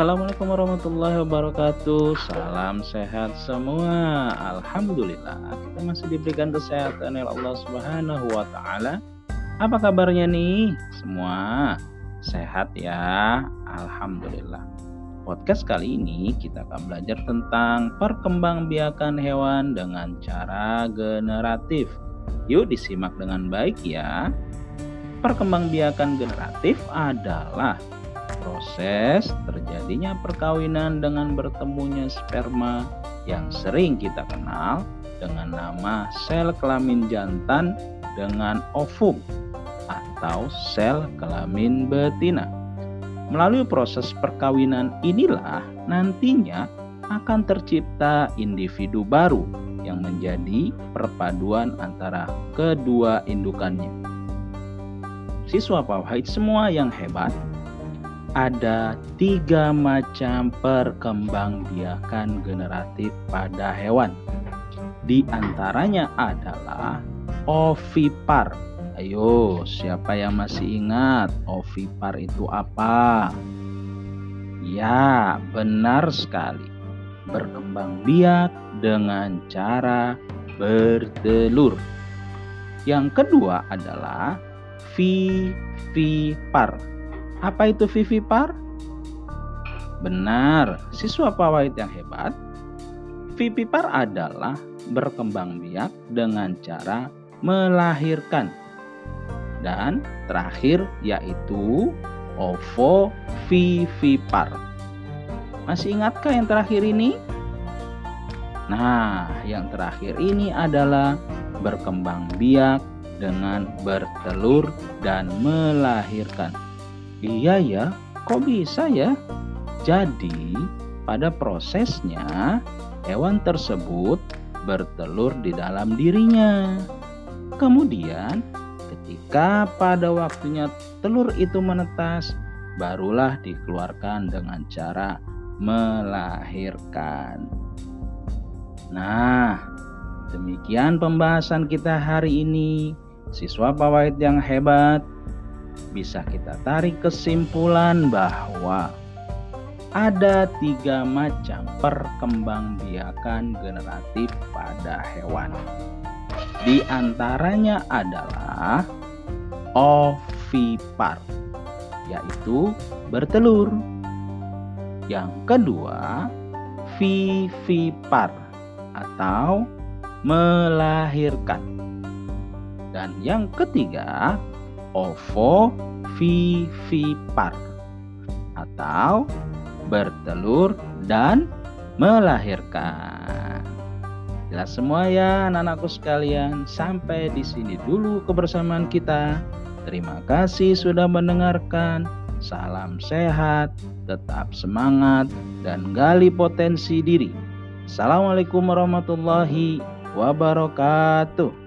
Assalamualaikum warahmatullahi wabarakatuh. Salam sehat semua. Alhamdulillah kita masih diberikan kesehatan oleh Allah Subhanahu wa taala. Apa kabarnya nih? Semua sehat ya. Alhamdulillah. Podcast kali ini kita akan belajar tentang perkembangbiakan hewan dengan cara generatif. Yuk disimak dengan baik ya. Perkembangbiakan generatif adalah proses terjadinya perkawinan dengan bertemunya sperma yang sering kita kenal dengan nama sel kelamin jantan dengan ovum atau sel kelamin betina. Melalui proses perkawinan inilah nantinya akan tercipta individu baru yang menjadi perpaduan antara kedua indukannya. Siswa Pawahid semua yang hebat ada tiga macam perkembangbiakan generatif pada hewan. Di antaranya adalah ovipar. Ayo, siapa yang masih ingat ovipar itu apa? Ya, benar sekali. Berkembang biak dengan cara bertelur. Yang kedua adalah vivipar apa itu vivipar? Benar, siswa pawait yang hebat. Vivipar adalah berkembang biak dengan cara melahirkan. Dan terakhir yaitu ovovivipar. Masih ingatkah yang terakhir ini? Nah, yang terakhir ini adalah berkembang biak dengan bertelur dan melahirkan. Iya ya, kok bisa ya? Jadi, pada prosesnya hewan tersebut bertelur di dalam dirinya. Kemudian, ketika pada waktunya telur itu menetas, barulah dikeluarkan dengan cara melahirkan. Nah, demikian pembahasan kita hari ini. Siswa pawait yang hebat, bisa kita tarik kesimpulan bahwa ada tiga macam perkembangbiakan generatif pada hewan. Di antaranya adalah ovipar, yaitu bertelur. Yang kedua, vivipar atau melahirkan. Dan yang ketiga, ovovivipar atau bertelur dan melahirkan. Jelas semua ya anak-anakku sekalian. Sampai di sini dulu kebersamaan kita. Terima kasih sudah mendengarkan. Salam sehat, tetap semangat dan gali potensi diri. Assalamualaikum warahmatullahi wabarakatuh.